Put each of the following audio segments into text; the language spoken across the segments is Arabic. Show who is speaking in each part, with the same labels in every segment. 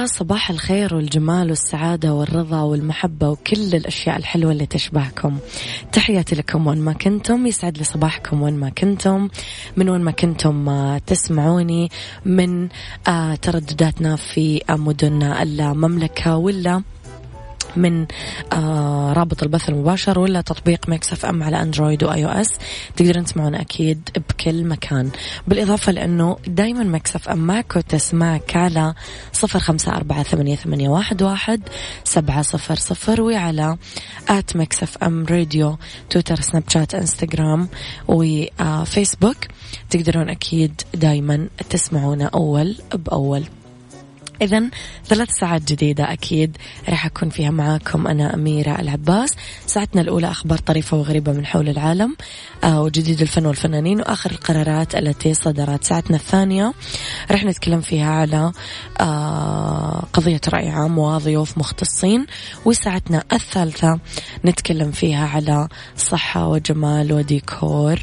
Speaker 1: يا صباح الخير والجمال والسعادة والرضا والمحبة وكل الأشياء الحلوة اللي تشبهكم. تحياتي لكم وين ما كنتم. يسعد لي صباحكم وين ما كنتم. من وين ما كنتم آه، تسمعوني من آه، تردداتنا في مدن المملكة ولا من آه رابط البث المباشر ولا تطبيق Mix FM على Android و iOS تقدرون تسمعونا أكيد بكل مكان. بالإضافة لأنه دائما Mix FM معك وتسمعك على صفر خمسة أربعة ثمانية, ثمانية واحد, واحد سبعة صفر صفر وعلى at Mix FM Radio تويتر سناب شات إنستغرام وفيسبوك تقدرون أكيد دائما تسمعونا أول بأول. إذا ثلاث ساعات جديدة أكيد راح أكون فيها معاكم أنا أميرة العباس. ساعتنا الأولى أخبار طريفة وغريبة من حول العالم آه وجديد الفن والفنانين وآخر القرارات التي صدرت. ساعتنا الثانية راح نتكلم فيها على آه قضية رأي عام وضيوف مختصين وساعتنا الثالثة نتكلم فيها على صحة وجمال وديكور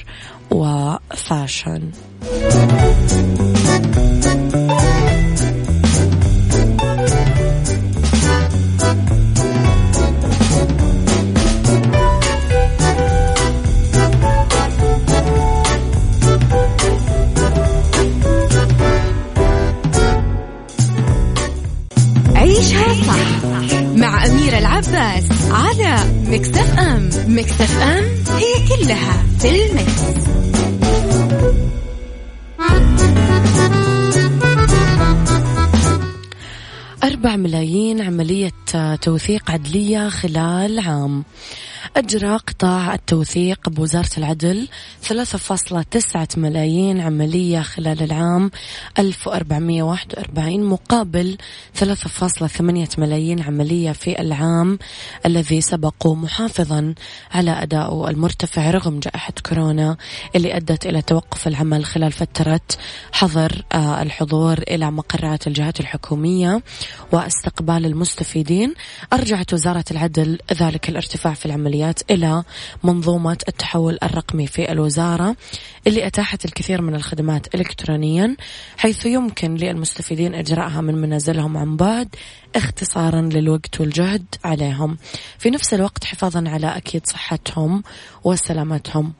Speaker 1: وفاشن.
Speaker 2: على مكتف أم مكتف أم هي كلها في المكس.
Speaker 1: أربع ملايين عملية توثيق عدلية خلال عام أجرى قطاع التوثيق بوزارة العدل 3.9 ملايين عملية خلال العام 1441 مقابل 3.8 ملايين عملية في العام الذي سبق محافظا على أدائه المرتفع رغم جائحة كورونا اللي أدت إلى توقف العمل خلال فترة حظر آه، الحضور إلى مقرات الجهات الحكومية واستقبال المستفيدين. أرجعت وزارة العدل ذلك الارتفاع في العمليات العمليات إلى منظومة التحول الرقمي في الوزارة اللي أتاحت الكثير من الخدمات إلكترونيا حيث يمكن للمستفيدين إجراءها من منازلهم عن بعد اختصارا للوقت والجهد عليهم. في نفس الوقت حفاظا على أكيد صحتهم وسلامتهم.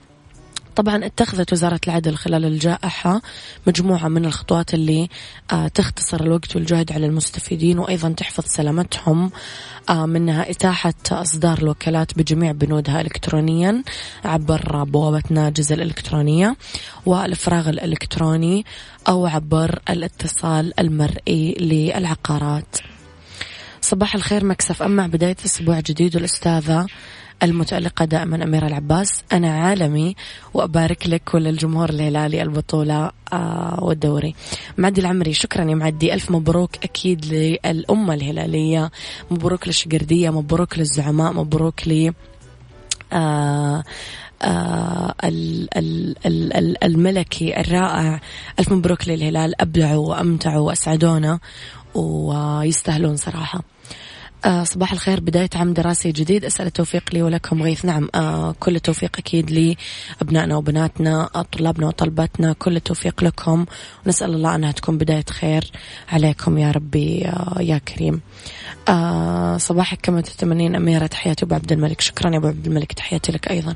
Speaker 1: طبعا اتخذت وزارة العدل خلال الجائحة مجموعة من الخطوات اللي آه، تختصر الوقت والجهد على المستفيدين وأيضا تحفظ سلامتهم آه، منها إتاحة إصدار الوكالات بجميع بنودها إلكترونيا عبر بوابة ناجز الإلكترونية والإفراغ الإلكتروني أو عبر الاتصال المرئي للعقارات. صباح الخير مكسف. أما بداية أسبوع جديد والأستاذة المتألقة دائما أميرة العباس. أنا عالمي وأبارك لك وللجمهور الهلالي البطولة آه والدوري. معدي العمري شكرا يا معدي. ألف مبروك أكيد للأمة الهلالية. مبروك للشقردية مبروك للزعماء مبروك ل آه آه الملكي الرائع. ألف مبروك للهلال. أبدعوا وأمتعوا وأسعدونا ويستاهلون صراحة. آه صباح الخير بداية عام دراسي جديد. أسأل التوفيق لي ولكم غيث. نعم آه كل التوفيق أكيد لأبنائنا وبناتنا طلابنا وطلباتنا. كل التوفيق لكم. ونسأل الله أنها تكون بداية خير عليكم يا ربي آه يا كريم. آه صباحك كما تتمنين أميرة. تحياتي أبو عبد الملك. شكرا يا أبو عبد الملك. تحياتي لك أيضا.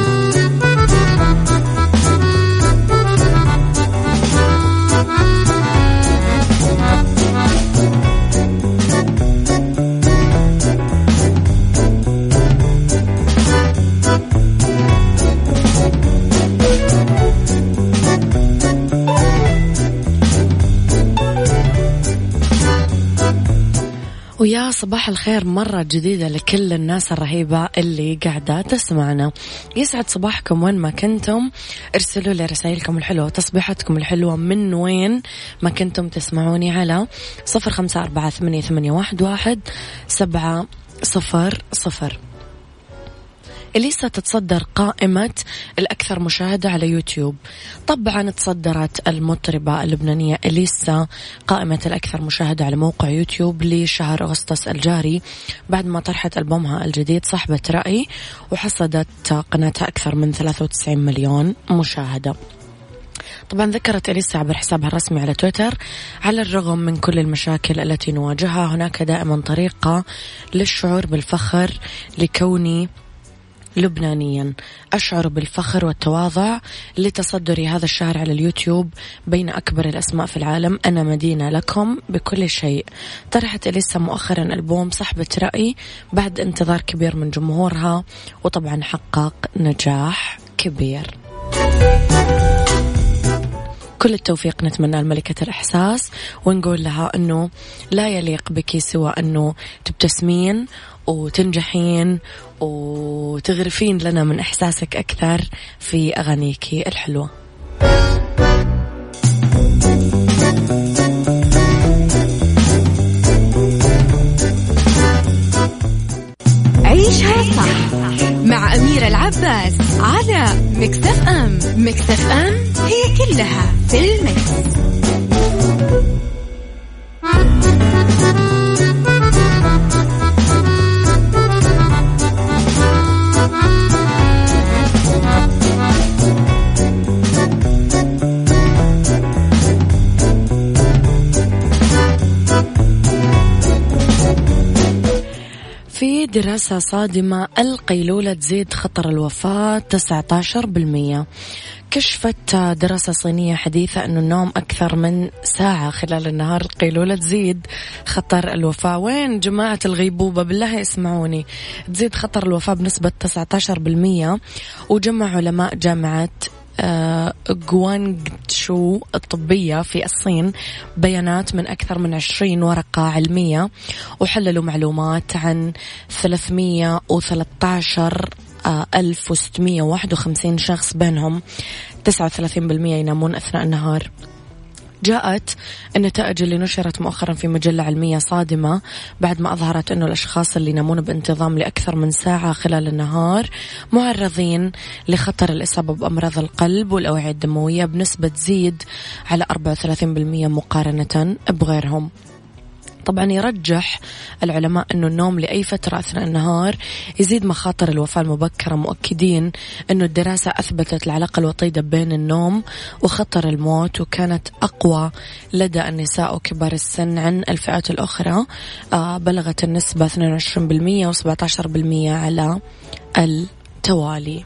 Speaker 1: صباح الخير مرة جديدة لكل الناس الرهيبة اللي قاعدة تسمعنا. يسعد صباحكم وين ما كنتم. ارسلوا لي رسائلكم الحلوة تصبيحاتكم الحلوة من وين ما كنتم تسمعوني على صفر خمسة أربعة ثمانية, واحد سبعة صفر صفر. إليسا تتصدر قائمة الأكثر مشاهدة على يوتيوب. طبعا تصدرت المطربة اللبنانية إليسا قائمة الأكثر مشاهدة على موقع يوتيوب لشهر أغسطس الجاري بعد ما طرحت ألبومها الجديد صحبة رأي وحصدت قناتها أكثر من 93 مليون مشاهدة. طبعا ذكرت إليسا عبر حسابها الرسمي على تويتر على الرغم من كل المشاكل التي نواجهها. هناك دائما طريقة للشعور بالفخر لكوني لبنانيا. أشعر بالفخر والتواضع لتصدري هذا الشهر على اليوتيوب بين أكبر الأسماء في العالم. أنا مدينة لكم بكل شيء. طرحت إليسا مؤخرا ألبوم صحبة رأي بعد انتظار كبير من جمهورها وطبعا حقق نجاح كبير. كل التوفيق نتمنى لملكة الإحساس ونقول لها أنه لا يليق بك سوى أنه تبتسمين وتنجحين وتغرفين لنا من إحساسك أكثر في أغانيك الحلوة
Speaker 2: عيشها صح مع أميرة العباس على مكتف أم مكتف أم هي كلها في المكس.
Speaker 1: دراسة صادمة القيلولة تزيد خطر الوفاة 19% كشفت دراسة صينية حديثة أن النوم أكثر من ساعة خلال النهار. القيلولة تزيد خطر الوفاة. وين جماعة الغيبوبة؟ بالله اسمعوني. تزيد خطر الوفاة بنسبة 19% وجمع علماء جامعة جوانغتشو الطبية في الصين بيانات من أكثر من 20 ورقة علمية وحللوا معلومات عن 313 1651 شخص بينهم. 39% ينامون أثناء النهار. جاءت النتائج اللي نشرت مؤخرا في مجلة علمية صادمة بعد ما أظهرت أنه الأشخاص اللي ينامون بانتظام لأكثر من ساعة خلال النهار معرضين لخطر الإصابة بأمراض القلب والأوعية الدموية بنسبة تزيد على 34% مقارنة بغيرهم. طبعا يرجح العلماء أنه النوم لأي فترة أثناء النهار يزيد مخاطر الوفاة المبكرة مؤكدين أنه الدراسة أثبتت العلاقة الوطيدة بين النوم وخطر الموت وكانت أقوى لدى النساء وكبار السن عن الفئات الأخرى. آه، بلغت النسبة 22% و17% على التوالي.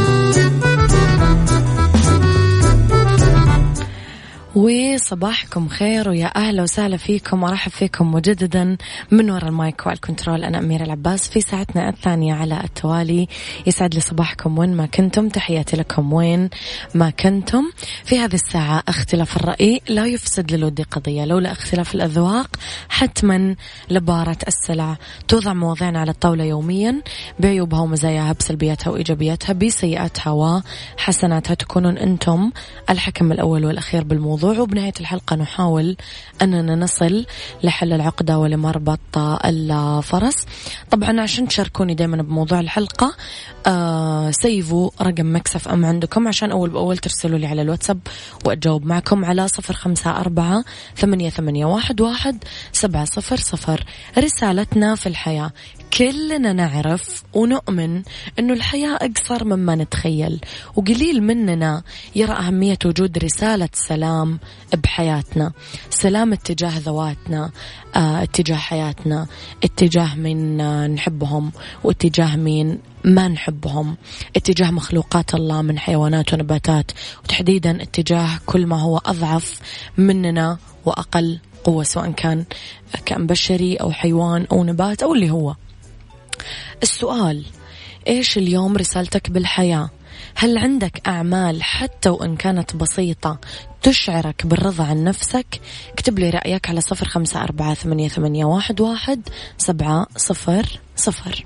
Speaker 1: وصباحكم خير ويا أهلا وسهلا فيكم ارحب فيكم مجددا من وراء ال mic وال control. أنا أميرة العباس في ساعتنا الثانية على التوالي. يسعد لي صباحكم وين ما كنتم تحياتي لكم وين ما كنتم. في هذه الساعة اختلاف الرأي لا يفسد للود قضية لولا اختلاف الأذواق حتما لبارة السلع توضع مواضيعنا على الطاولة يوميا. بعيوبها ومزاياها بسلبياتها وإيجابياتها بسيئاتها وحسناتها تكونون أنتم الحكم الأول والأخير بالموضوع. الموضوع. وبنهاية الحلقة نحاول أننا نصل لحل العقدة ولمربط الفرس. طبعا عشان تشاركوني دائما بموضوع الحلقة آه سيفوا رقم مكسف أم عندكم عشان أول بأول ترسلوا لي على الواتساب وأجاوب معكم على صفر خمسة أربعة ثمانية, ثمانية واحد, واحد سبعة صفر صفر. رسالتنا في الحياة. كلنا نعرف ونؤمن أنه الحياة أقصر مما نتخيل وقليل مننا يرى أهمية وجود رسالة سلام بحياتنا سلام اتجاه ذواتنا آه اتجاه حياتنا اتجاه من آه نحبهم واتجاه مين ما نحبهم اتجاه مخلوقات الله من حيوانات ونباتات وتحديدا اتجاه كل ما هو أضعف مننا وأقل قوة سواء كان كأن بشري أو حيوان أو نبات أو اللي هو. السؤال إيش اليوم رسالتك بالحياة؟ هل عندك أعمال حتى وإن كانت بسيطة تشعرك بالرضا عن نفسك؟ اكتب لي رأيك على صفر خمسة أربعة ثمانية, ثمانية واحد, واحد سبعة صفر صفر.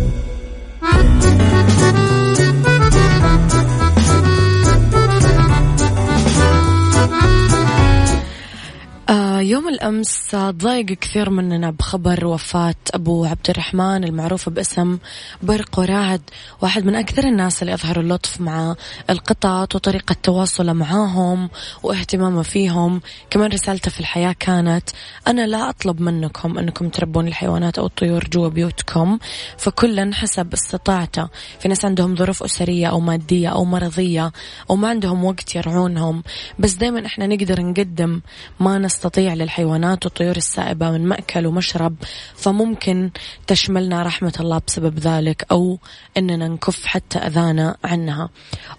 Speaker 1: يوم الأمس ضايق كثير مننا بخبر وفاة أبو عبد الرحمن المعروف باسم برق ورعد واحد من أكثر الناس اللي أظهروا اللطف مع القطط وطريقة تواصله معاهم واهتمامه فيهم. كمان رسالته في الحياة كانت أنا لا أطلب منكم أنكم تربون الحيوانات أو الطيور جوا بيوتكم فكلا حسب استطاعته. في ناس عندهم ظروف أسرية أو مادية أو مرضية أو ما عندهم وقت يرعونهم. بس دايما إحنا نقدر نقدم ما نستطيع للحيوانات والطيور السائبة من مأكل ومشرب فممكن تشملنا رحمة الله بسبب ذلك أو أننا نكف حتى أذانا عنها.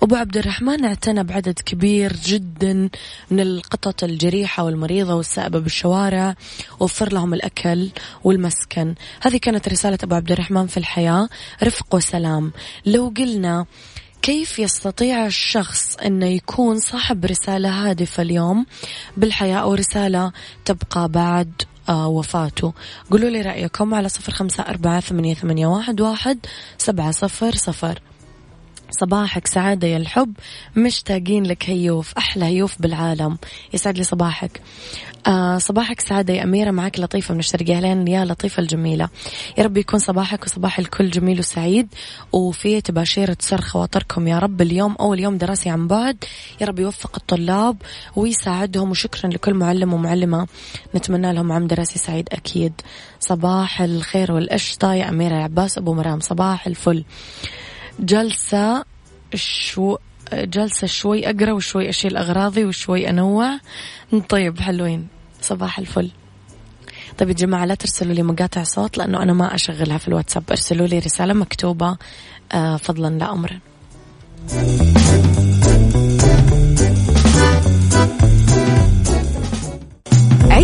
Speaker 1: أبو عبد الرحمن اعتنى بعدد كبير جدا من القطط الجريحة والمريضة والسائبة بالشوارع وفر لهم الأكل والمسكن. هذه كانت رسالة أبو عبد الرحمن في الحياة. رفق وسلام. لو قلنا كيف يستطيع الشخص أنه يكون صاحب رسالة هادفة اليوم؟ بالحياة أو رسالة تبقى بعد آه وفاته. قولوا لي رأيكم على صفر خمسة أربعة ثمانية, ثمانية واحد, واحد سبعة صفر صفر. صباحك سعادة يا الحب. مشتاقين لك هيوف أحلى هيوف بالعالم. يسعد لي صباحك. آه صباحك سعادة يا أميرة. معك لطيفة من الشرقية أهلين يا لطيفة الجميلة. يا رب يكون صباحك وصباح الكل جميل وسعيد. وفي تباشير تسر خواطركم يا رب. اليوم أول يوم دراسي عن بعد. يا رب يوفق الطلاب ويساعدهم. وشكرا لكل معلم ومعلمة. نتمنى لهم عام دراسي سعيد أكيد. صباح الخير والقشطة يا أميرة العباس أبو مرام. صباح الفل. جلسة شو جلسة شوي أقرأ وشوي أشيل أغراضي وشوي أنوع. طيب حلوين. صباح الفل. طيب يا جماعة لا ترسلوا لي مقاطع صوت لأنه أنا ما أشغلها في الواتساب. ارسلوا لي رسالة مكتوبة آه فضلا لا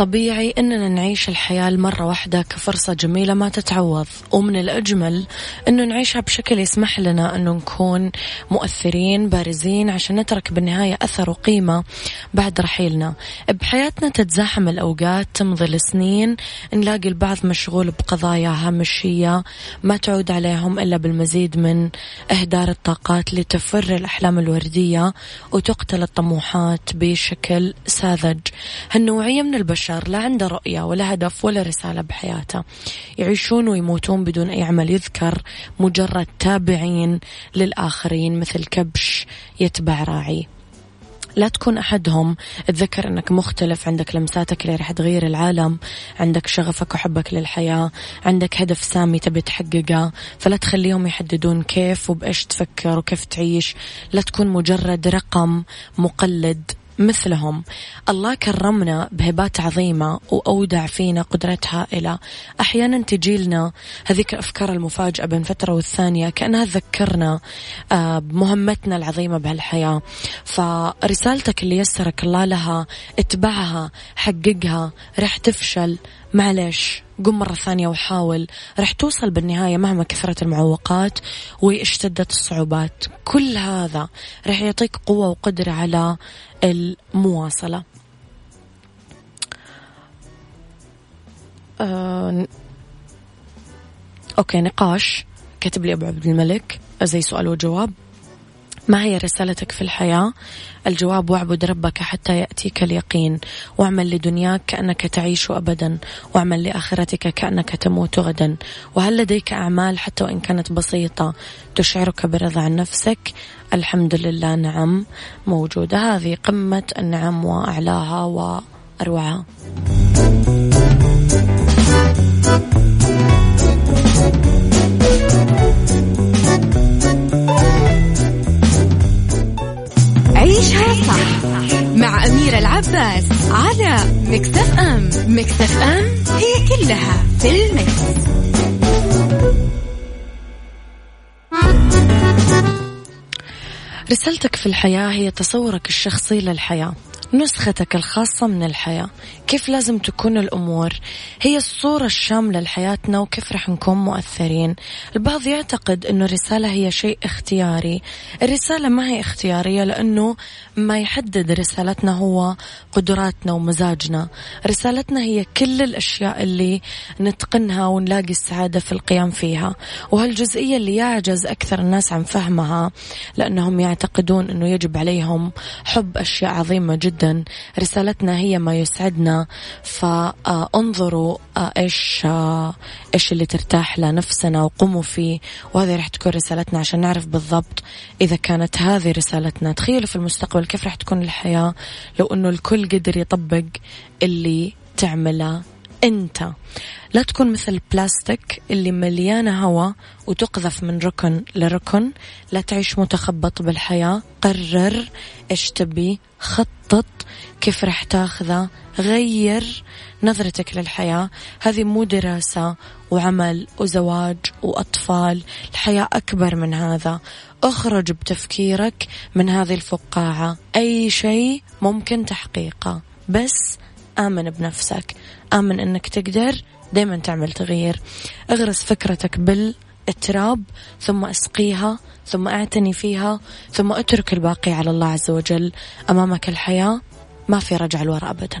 Speaker 1: طبيعي أننا نعيش الحياة مرة واحدة كفرصة جميلة ما تتعوض. ومن الأجمل أنه نعيشها بشكل يسمح لنا أنه نكون مؤثرين بارزين عشان نترك بالنهاية أثر وقيمة بعد رحيلنا. بحياتنا تتزاحم الأوقات تمضي السنين نلاقي البعض مشغول بقضايا هامشية ما تعود عليهم إلا بالمزيد من إهدار الطاقات لتفر الأحلام الوردية وتقتل الطموحات بشكل ساذج. هالنوعية من البشر لا عنده رؤية ولا هدف ولا رسالة بحياته. يعيشون ويموتون بدون أي عمل يذكر مجرد تابعين للآخرين مثل كبش يتبع راعي. لا تكون أحدهم. تذكر أنك مختلف عندك لمساتك اللي راح تغير العالم عندك شغفك وحبك للحياة عندك هدف سامي تبي تحققه فلا تخليهم يحددون كيف وبإيش تفكر وكيف تعيش. لا تكون مجرد رقم مقلد. مثلهم. الله كرمنا بهبات عظيمة وأودع فينا قدرات هائلة. أحيانا تجي لنا هذيك الأفكار المفاجئة بين فترة والثانية كأنها تذكرنا آه، بمهمتنا العظيمة بهالحياة. فرسالتك اللي يسرك الله لها اتبعها حققها رح تفشل. معلش قم مرة ثانية وحاول. رح توصل بالنهاية مهما كثرت المعوقات واشتدت الصعوبات. كل هذا رح يعطيك قوة وقدرة على المواصلة. أه... أوكي نقاش. كتب لي أبو عبد الملك. زي سؤال وجواب؟ ما هي رسالتك في الحياة. الجواب واعبد ربك حتى يأتيك اليقين. واعمل لدنياك كأنك تعيش أبدا. واعمل لآخرتك كأنك تموت غدا. وهل لديك أعمال حتى وإن كانت بسيطة تشعرك برضا عن نفسك؟ الحمد لله نعم موجودة. هذه قمة النعم وأعلاها وأروعها.
Speaker 2: عيشها صح مع أميرة العباس على مكتف أم. مكتف أم هي كلها في المكس.
Speaker 1: رسالتك في الحياة هي تصورك الشخصي للحياة. نسختك الخاصة من الحياة. كيف لازم تكون الأمور؟ هي الصورة الشاملة لحياتنا وكيف رح نكون مؤثرين. البعض يعتقد أنه الرسالة هي شيء اختياري. الرسالة ما هي اختيارية لأنه ما يحدد رسالتنا هو قدراتنا ومزاجنا. رسالتنا هي كل الأشياء اللي نتقنها ونلاقي السعادة في القيام فيها. وهالجزئية اللي يعجز أكثر الناس عن فهمها لأنهم يعتقدون أنه يجب عليهم حب أشياء عظيمة جدا. رسالتنا هي ما يسعدنا فانظروا آه، إيش آه، إيش اللي ترتاح لنفسنا وقوموا فيه. وهذه راح تكون رسالتنا عشان نعرف بالضبط إذا كانت هذه رسالتنا. تخيلوا في المستقبل كيف راح تكون الحياة لو إنه الكل قدر يطبق اللي تعمله أنت. لا تكون مثل البلاستيك اللي مليانة هواء وتقذف من ركن لركن. لا تعيش متخبط بالحياة. قرر إيش تبي خطط كيف رح تاخذه غير نظرتك للحياة. هذه مو دراسة وعمل وزواج وأطفال الحياة أكبر من هذا. أخرج بتفكيرك من هذه الفقاعة. أي شيء ممكن تحقيقه. بس آمن بنفسك. آمن أنك تقدر دايما تعمل تغيير. اغرس فكرتك بالتراب ثم أسقيها ثم أعتني فيها ثم أترك الباقي على الله عز وجل. أمامك الحياة ما في رجع الوراء ابدا.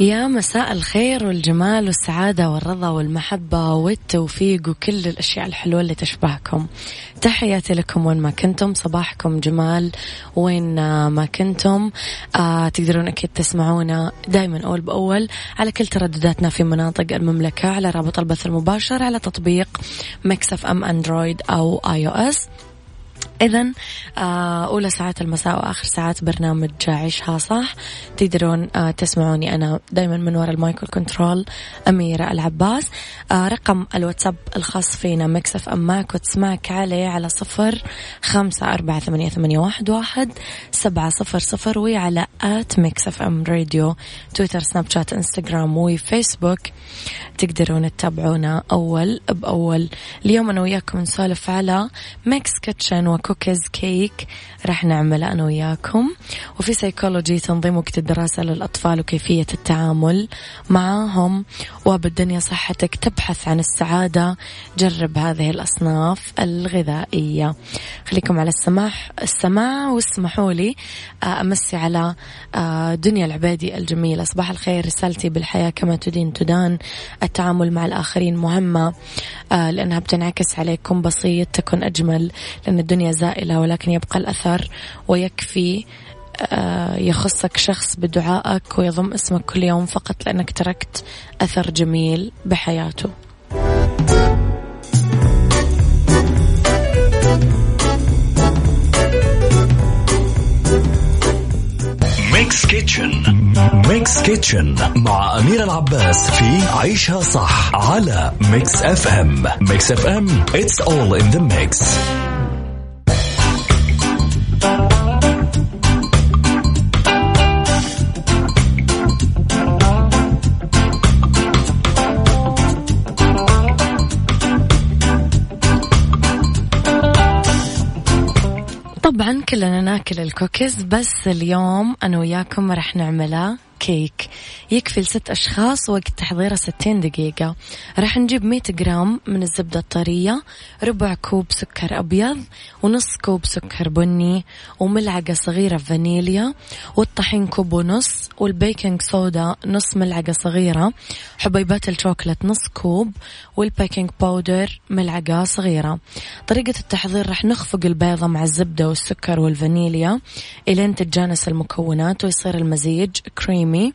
Speaker 1: يا مساء الخير والجمال والسعادة والرضا والمحبة والتوفيق وكل الأشياء الحلوة اللي تشبهكم. تحياتي لكم وين ما كنتم. صباحكم جمال وين ما كنتم. آه تقدرون أكيد تسمعونا دايما أول بأول على كل تردداتنا في مناطق المملكة على رابط البث المباشر على تطبيق ميكس اف ام أندرويد أو آي أو إس. إذا آه، أولى ساعات المساء وآخر ساعات برنامج عيشها صح. تقدرون آه، تسمعوني أنا دايما من وراء ال mic وال control أميرة العباس. آه، رقم الواتساب الخاص فينا ميكس اف ام ماك وتسمعك عليه على صفر خمسة أربعة ثمانية, ثمانية واحد, واحد سبعة صفر صفر وعلى at ميكس اف ام راديو تويتر سناب شات إنستغرام وفيسبوك. تقدرون تتابعونا أول بأول. اليوم أنا وياكم نسولف على ميكس كيتشن وكوكيز كيك راح نعمله أنا وياكم. وفي سيكولوجي تنظيم وقت الدراسة للأطفال وكيفية التعامل معاهم. وبالدنيا صحتك تبحث عن السعادة. جرب هذه الأصناف الغذائية. خليكم على السماح السماع واسمحوا لي آه، أمسي على آه، دنيا العبادي الجميلة. صباح الخير رسالتي بالحياة كما تدين تدان. التعامل مع الآخرين مهمة آه، لأنها بتنعكس عليكم بسيط تكون أجمل لأن الدنيا زائلة ولكن يبقى الأثر ويكفي آه، يخصك شخص بدعائك ويضم اسمك كل يوم فقط لأنك تركت أثر جميل بحياته.
Speaker 3: ميكس كيتشن ميكس كيتشن مع أمير العباس في عيشها صح على ميكس اف ام ميكس اف ام it's all in the mix.
Speaker 1: كلنا ناكل الكوكيز بس اليوم أنا وياكم راح نعملها كيك يكفي لست أشخاص وقت تحضيره 60 دقيقة. راح نجيب 100 جرام من الزبدة الطرية ربع كوب سكر أبيض ونص كوب سكر بني وملعقة صغيرة فانيليا والطحين كوب ونص وال baking soda نص ملعقة صغيرة حبيبات الشوكولات نص كوب وال baking powder ملعقة صغيرة. طريقة التحضير راح نخفق البيضة مع الزبدة والسكر والفانيليا إلين تتجانس المكونات ويصير المزيج كريمي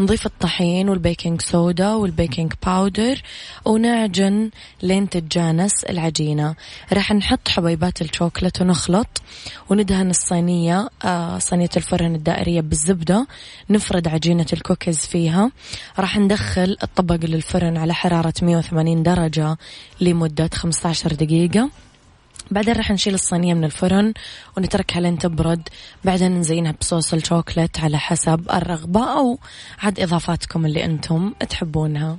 Speaker 1: نضيف الطحين وال baking soda وال baking powder ونعجن لين تتجانس العجينة. راح نحط حبيبات الشوكولات ونخلط وندهن الصينية آه صينية الفرن الدائرية بالزبدة. نفرد عجينة الكوكيز فيها. راح ندخل الطبق للفرن على حرارة 180 درجة لمدة 15 دقيقة. بعدين راح نشيل الصينية من الفرن ونتركها لين تبرد. بعدين نزينها بصوص الشوكولات على حسب الرغبة أو عاد إضافاتكم اللي أنتم تحبونها.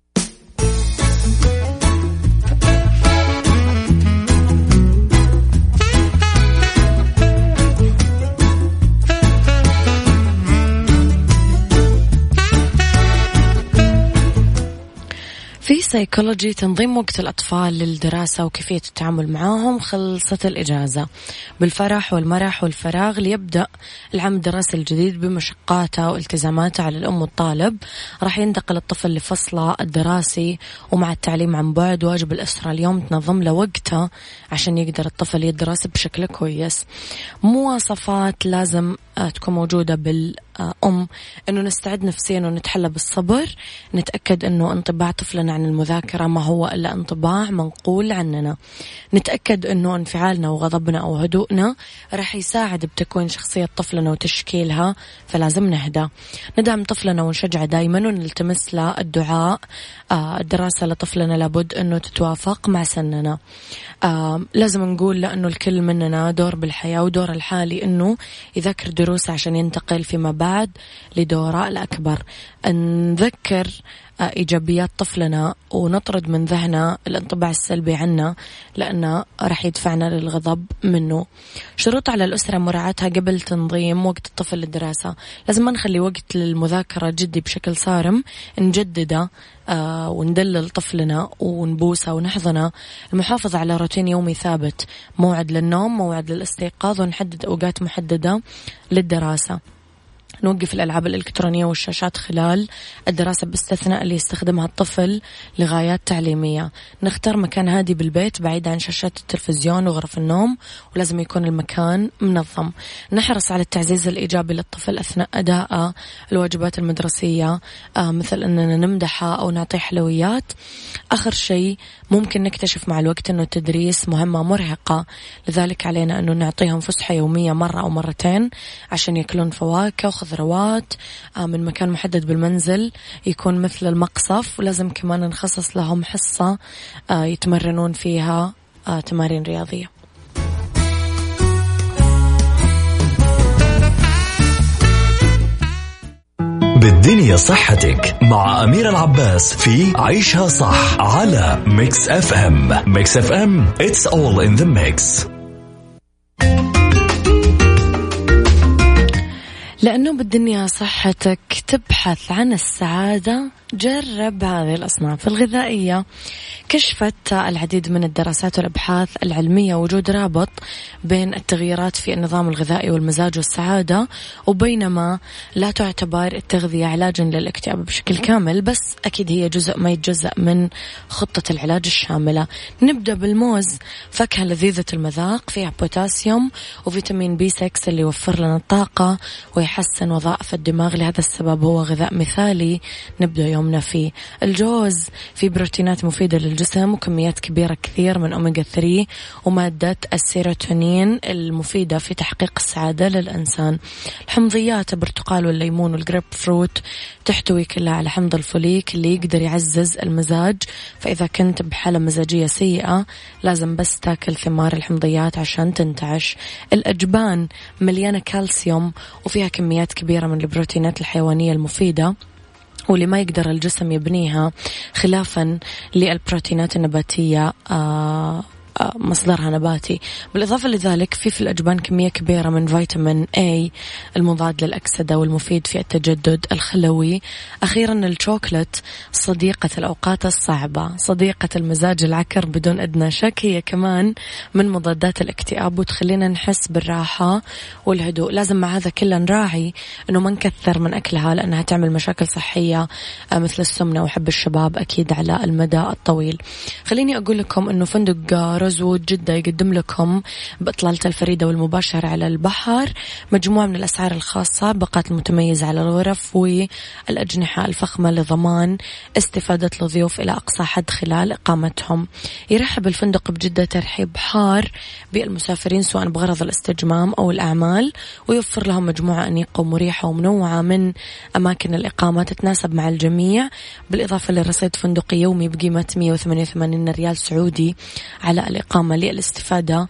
Speaker 1: سيكولوجي تنظيم وقت الأطفال للدراسة وكيفية التعامل معاهم خلصت الإجازة. بالفرح والمرح والفراغ ليبدأ العام الدراسي الجديد بمشقاته والتزاماته على الأم والطالب. راح ينتقل الطفل لفصله الدراسي ومع التعليم عن بعد. واجب الأسرة اليوم تنظم له وقته عشان يقدر الطفل يدرس بشكل كويس. مواصفات لازم تكون موجودة بالأم أنه نستعد نفسيا ونتحلى بالصبر نتأكد أنه انطباع طفلنا عن المذاكرة ما هو إلا انطباع منقول عننا. نتأكد أنه انفعالنا وغضبنا أو هدوءنا راح يساعد بتكوين شخصية طفلنا وتشكيلها فلازم نهدى. ندعم طفلنا ونشجعه دايما ونلتمس له الدعاء آه، الدراسة لطفلنا لابد أنه تتوافق مع سننا. آه، لازم نقول لأنه الكل مننا دور بالحياة ودور الحالي أنه يذكر دروسه عشان ينتقل فيما بعد لدوره الأكبر. نذكر إيجابيات طفلنا ونطرد من ذهنه الانطباع السلبي عنه لأنه راح يدفعنا للغضب منه. شروط على الأسرة مراعاتها قبل تنظيم وقت الطفل للدراسة. لازم ما نخلي وقت للمذاكرة جدي بشكل صارم نجدده آه وندلل طفلنا ونبوسه ونحضنه. المحافظة على روتين يومي ثابت. موعد للنوم موعد للاستيقاظ ونحدد أوقات محددة للدراسة. نوقف الألعاب الإلكترونية والشاشات خلال الدراسة باستثناء اللي يستخدمها الطفل لغايات تعليمية. نختار مكان هادي بالبيت بعيد عن شاشات التلفزيون وغرف النوم ولازم يكون المكان منظم. نحرص على التعزيز الإيجابي للطفل أثناء أداء الواجبات المدرسية آه مثل أننا نمدحه أو نعطيه حلويات. آخر شيء ممكن نكتشف مع الوقت أنه التدريس مهمة مرهقة. لذلك علينا أنه نعطيهم فسحة يومية مرة أو مرتين عشان يأكلون فواكه وخضروات آه، من مكان محدد بالمنزل يكون مثل المقصف ولازم كمان نخصص لهم حصة آه، يتمرنون فيها آه، تمارين رياضية.
Speaker 3: بالدنيا صحتك مع أمير العباس في عيشها صح على ميكس أف أم. ميكس أف أم it's all in the mix.
Speaker 1: لأنه بالدنيا صحتك تبحث عن السعادة. جرب هذه الأصناف الغذائية. كشفت العديد من الدراسات والأبحاث العلمية وجود رابط بين التغييرات في النظام الغذائي والمزاج والسعادة وبينما لا تعتبر التغذية علاجا للاكتئاب بشكل كامل بس أكيد هي جزء ما يتجزأ من خطة العلاج الشاملة. نبدأ بالموز. فاكهة لذيذة المذاق فيها بوتاسيوم وفيتامين B6 اللي يوفر لنا الطاقة ويحسن وظائف الدماغ لهذا السبب هو غذاء مثالي نبدأ يومنا فيه. الجوز في بروتينات مفيدة للجسم وكميات كبيرة كثير من أوميجا 3 ومادة السيروتونين المفيدة في تحقيق السعادة للإنسان. الحمضيات البرتقال والليمون والجريب فروت تحتوي كلها على حمض الفوليك اللي يقدر يعزز المزاج. فإذا كنت بحالة مزاجية سيئة لازم بس تاكل ثمار الحمضيات عشان تنتعش. الأجبان مليانة كالسيوم وفيها كميات كبيرة من البروتينات الحيوانية المفيدة واللي ما يقدر الجسم يبنيها خلافا للبروتينات النباتية آه مصدرها نباتي. بالإضافة لذلك في في الأجبان كمية كبيرة من فيتامين A المضاد للأكسدة والمفيد في التجدد الخلوي. أخيرا الشوكولات صديقة الأوقات الصعبة صديقة المزاج العكر بدون أدنى شك هي كمان من مضادات الاكتئاب وتخلينا نحس بالراحة والهدوء. لازم مع هذا كله نراعي أنه ما نكثر من أكلها لأنها تعمل مشاكل صحية آه، مثل السمنة وحب الشباب أكيد على المدى الطويل. خليني أقول لكم أنه فندق روزوود جدة يقدم لكم بإطلالته الفريدة والمباشرة على البحر. مجموعة من الأسعار الخاصة باقات المتميزة على الغرف والأجنحة الفخمة لضمان استفادة الضيوف إلى أقصى حد خلال إقامتهم. يرحب الفندق بجدة ترحيب حار بالمسافرين سواء بغرض الاستجمام أو الأعمال ويوفر لهم مجموعة أنيقة ومريحة ومنوعة من أماكن الإقامة تتناسب مع الجميع. بالإضافة لرصيد فندقي يومي بقيمة 188 ريال سعودي على الإقامة للاستفادة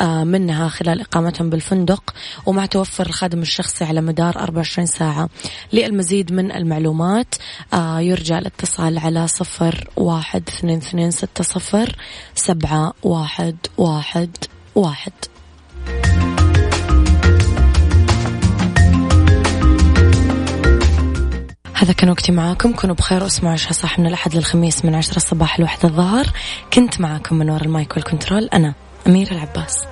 Speaker 1: آه، منها خلال إقامتهم بالفندق ومع توفر الخادم الشخصي على مدار 24 ساعة. للمزيد من المعلومات آه، يرجى الاتصال على صفر واحد اثنين اثنين ستة صفر سبعة واحد واحد واحد. هذا كان وقتي معاكم. كونوا بخير واسمعوا عشاء صح من الأحد للخميس من عشرة الصباح لواحد الظهر. كنت معاكم من وراء المايك والكنترول. أنا أميرة العباس.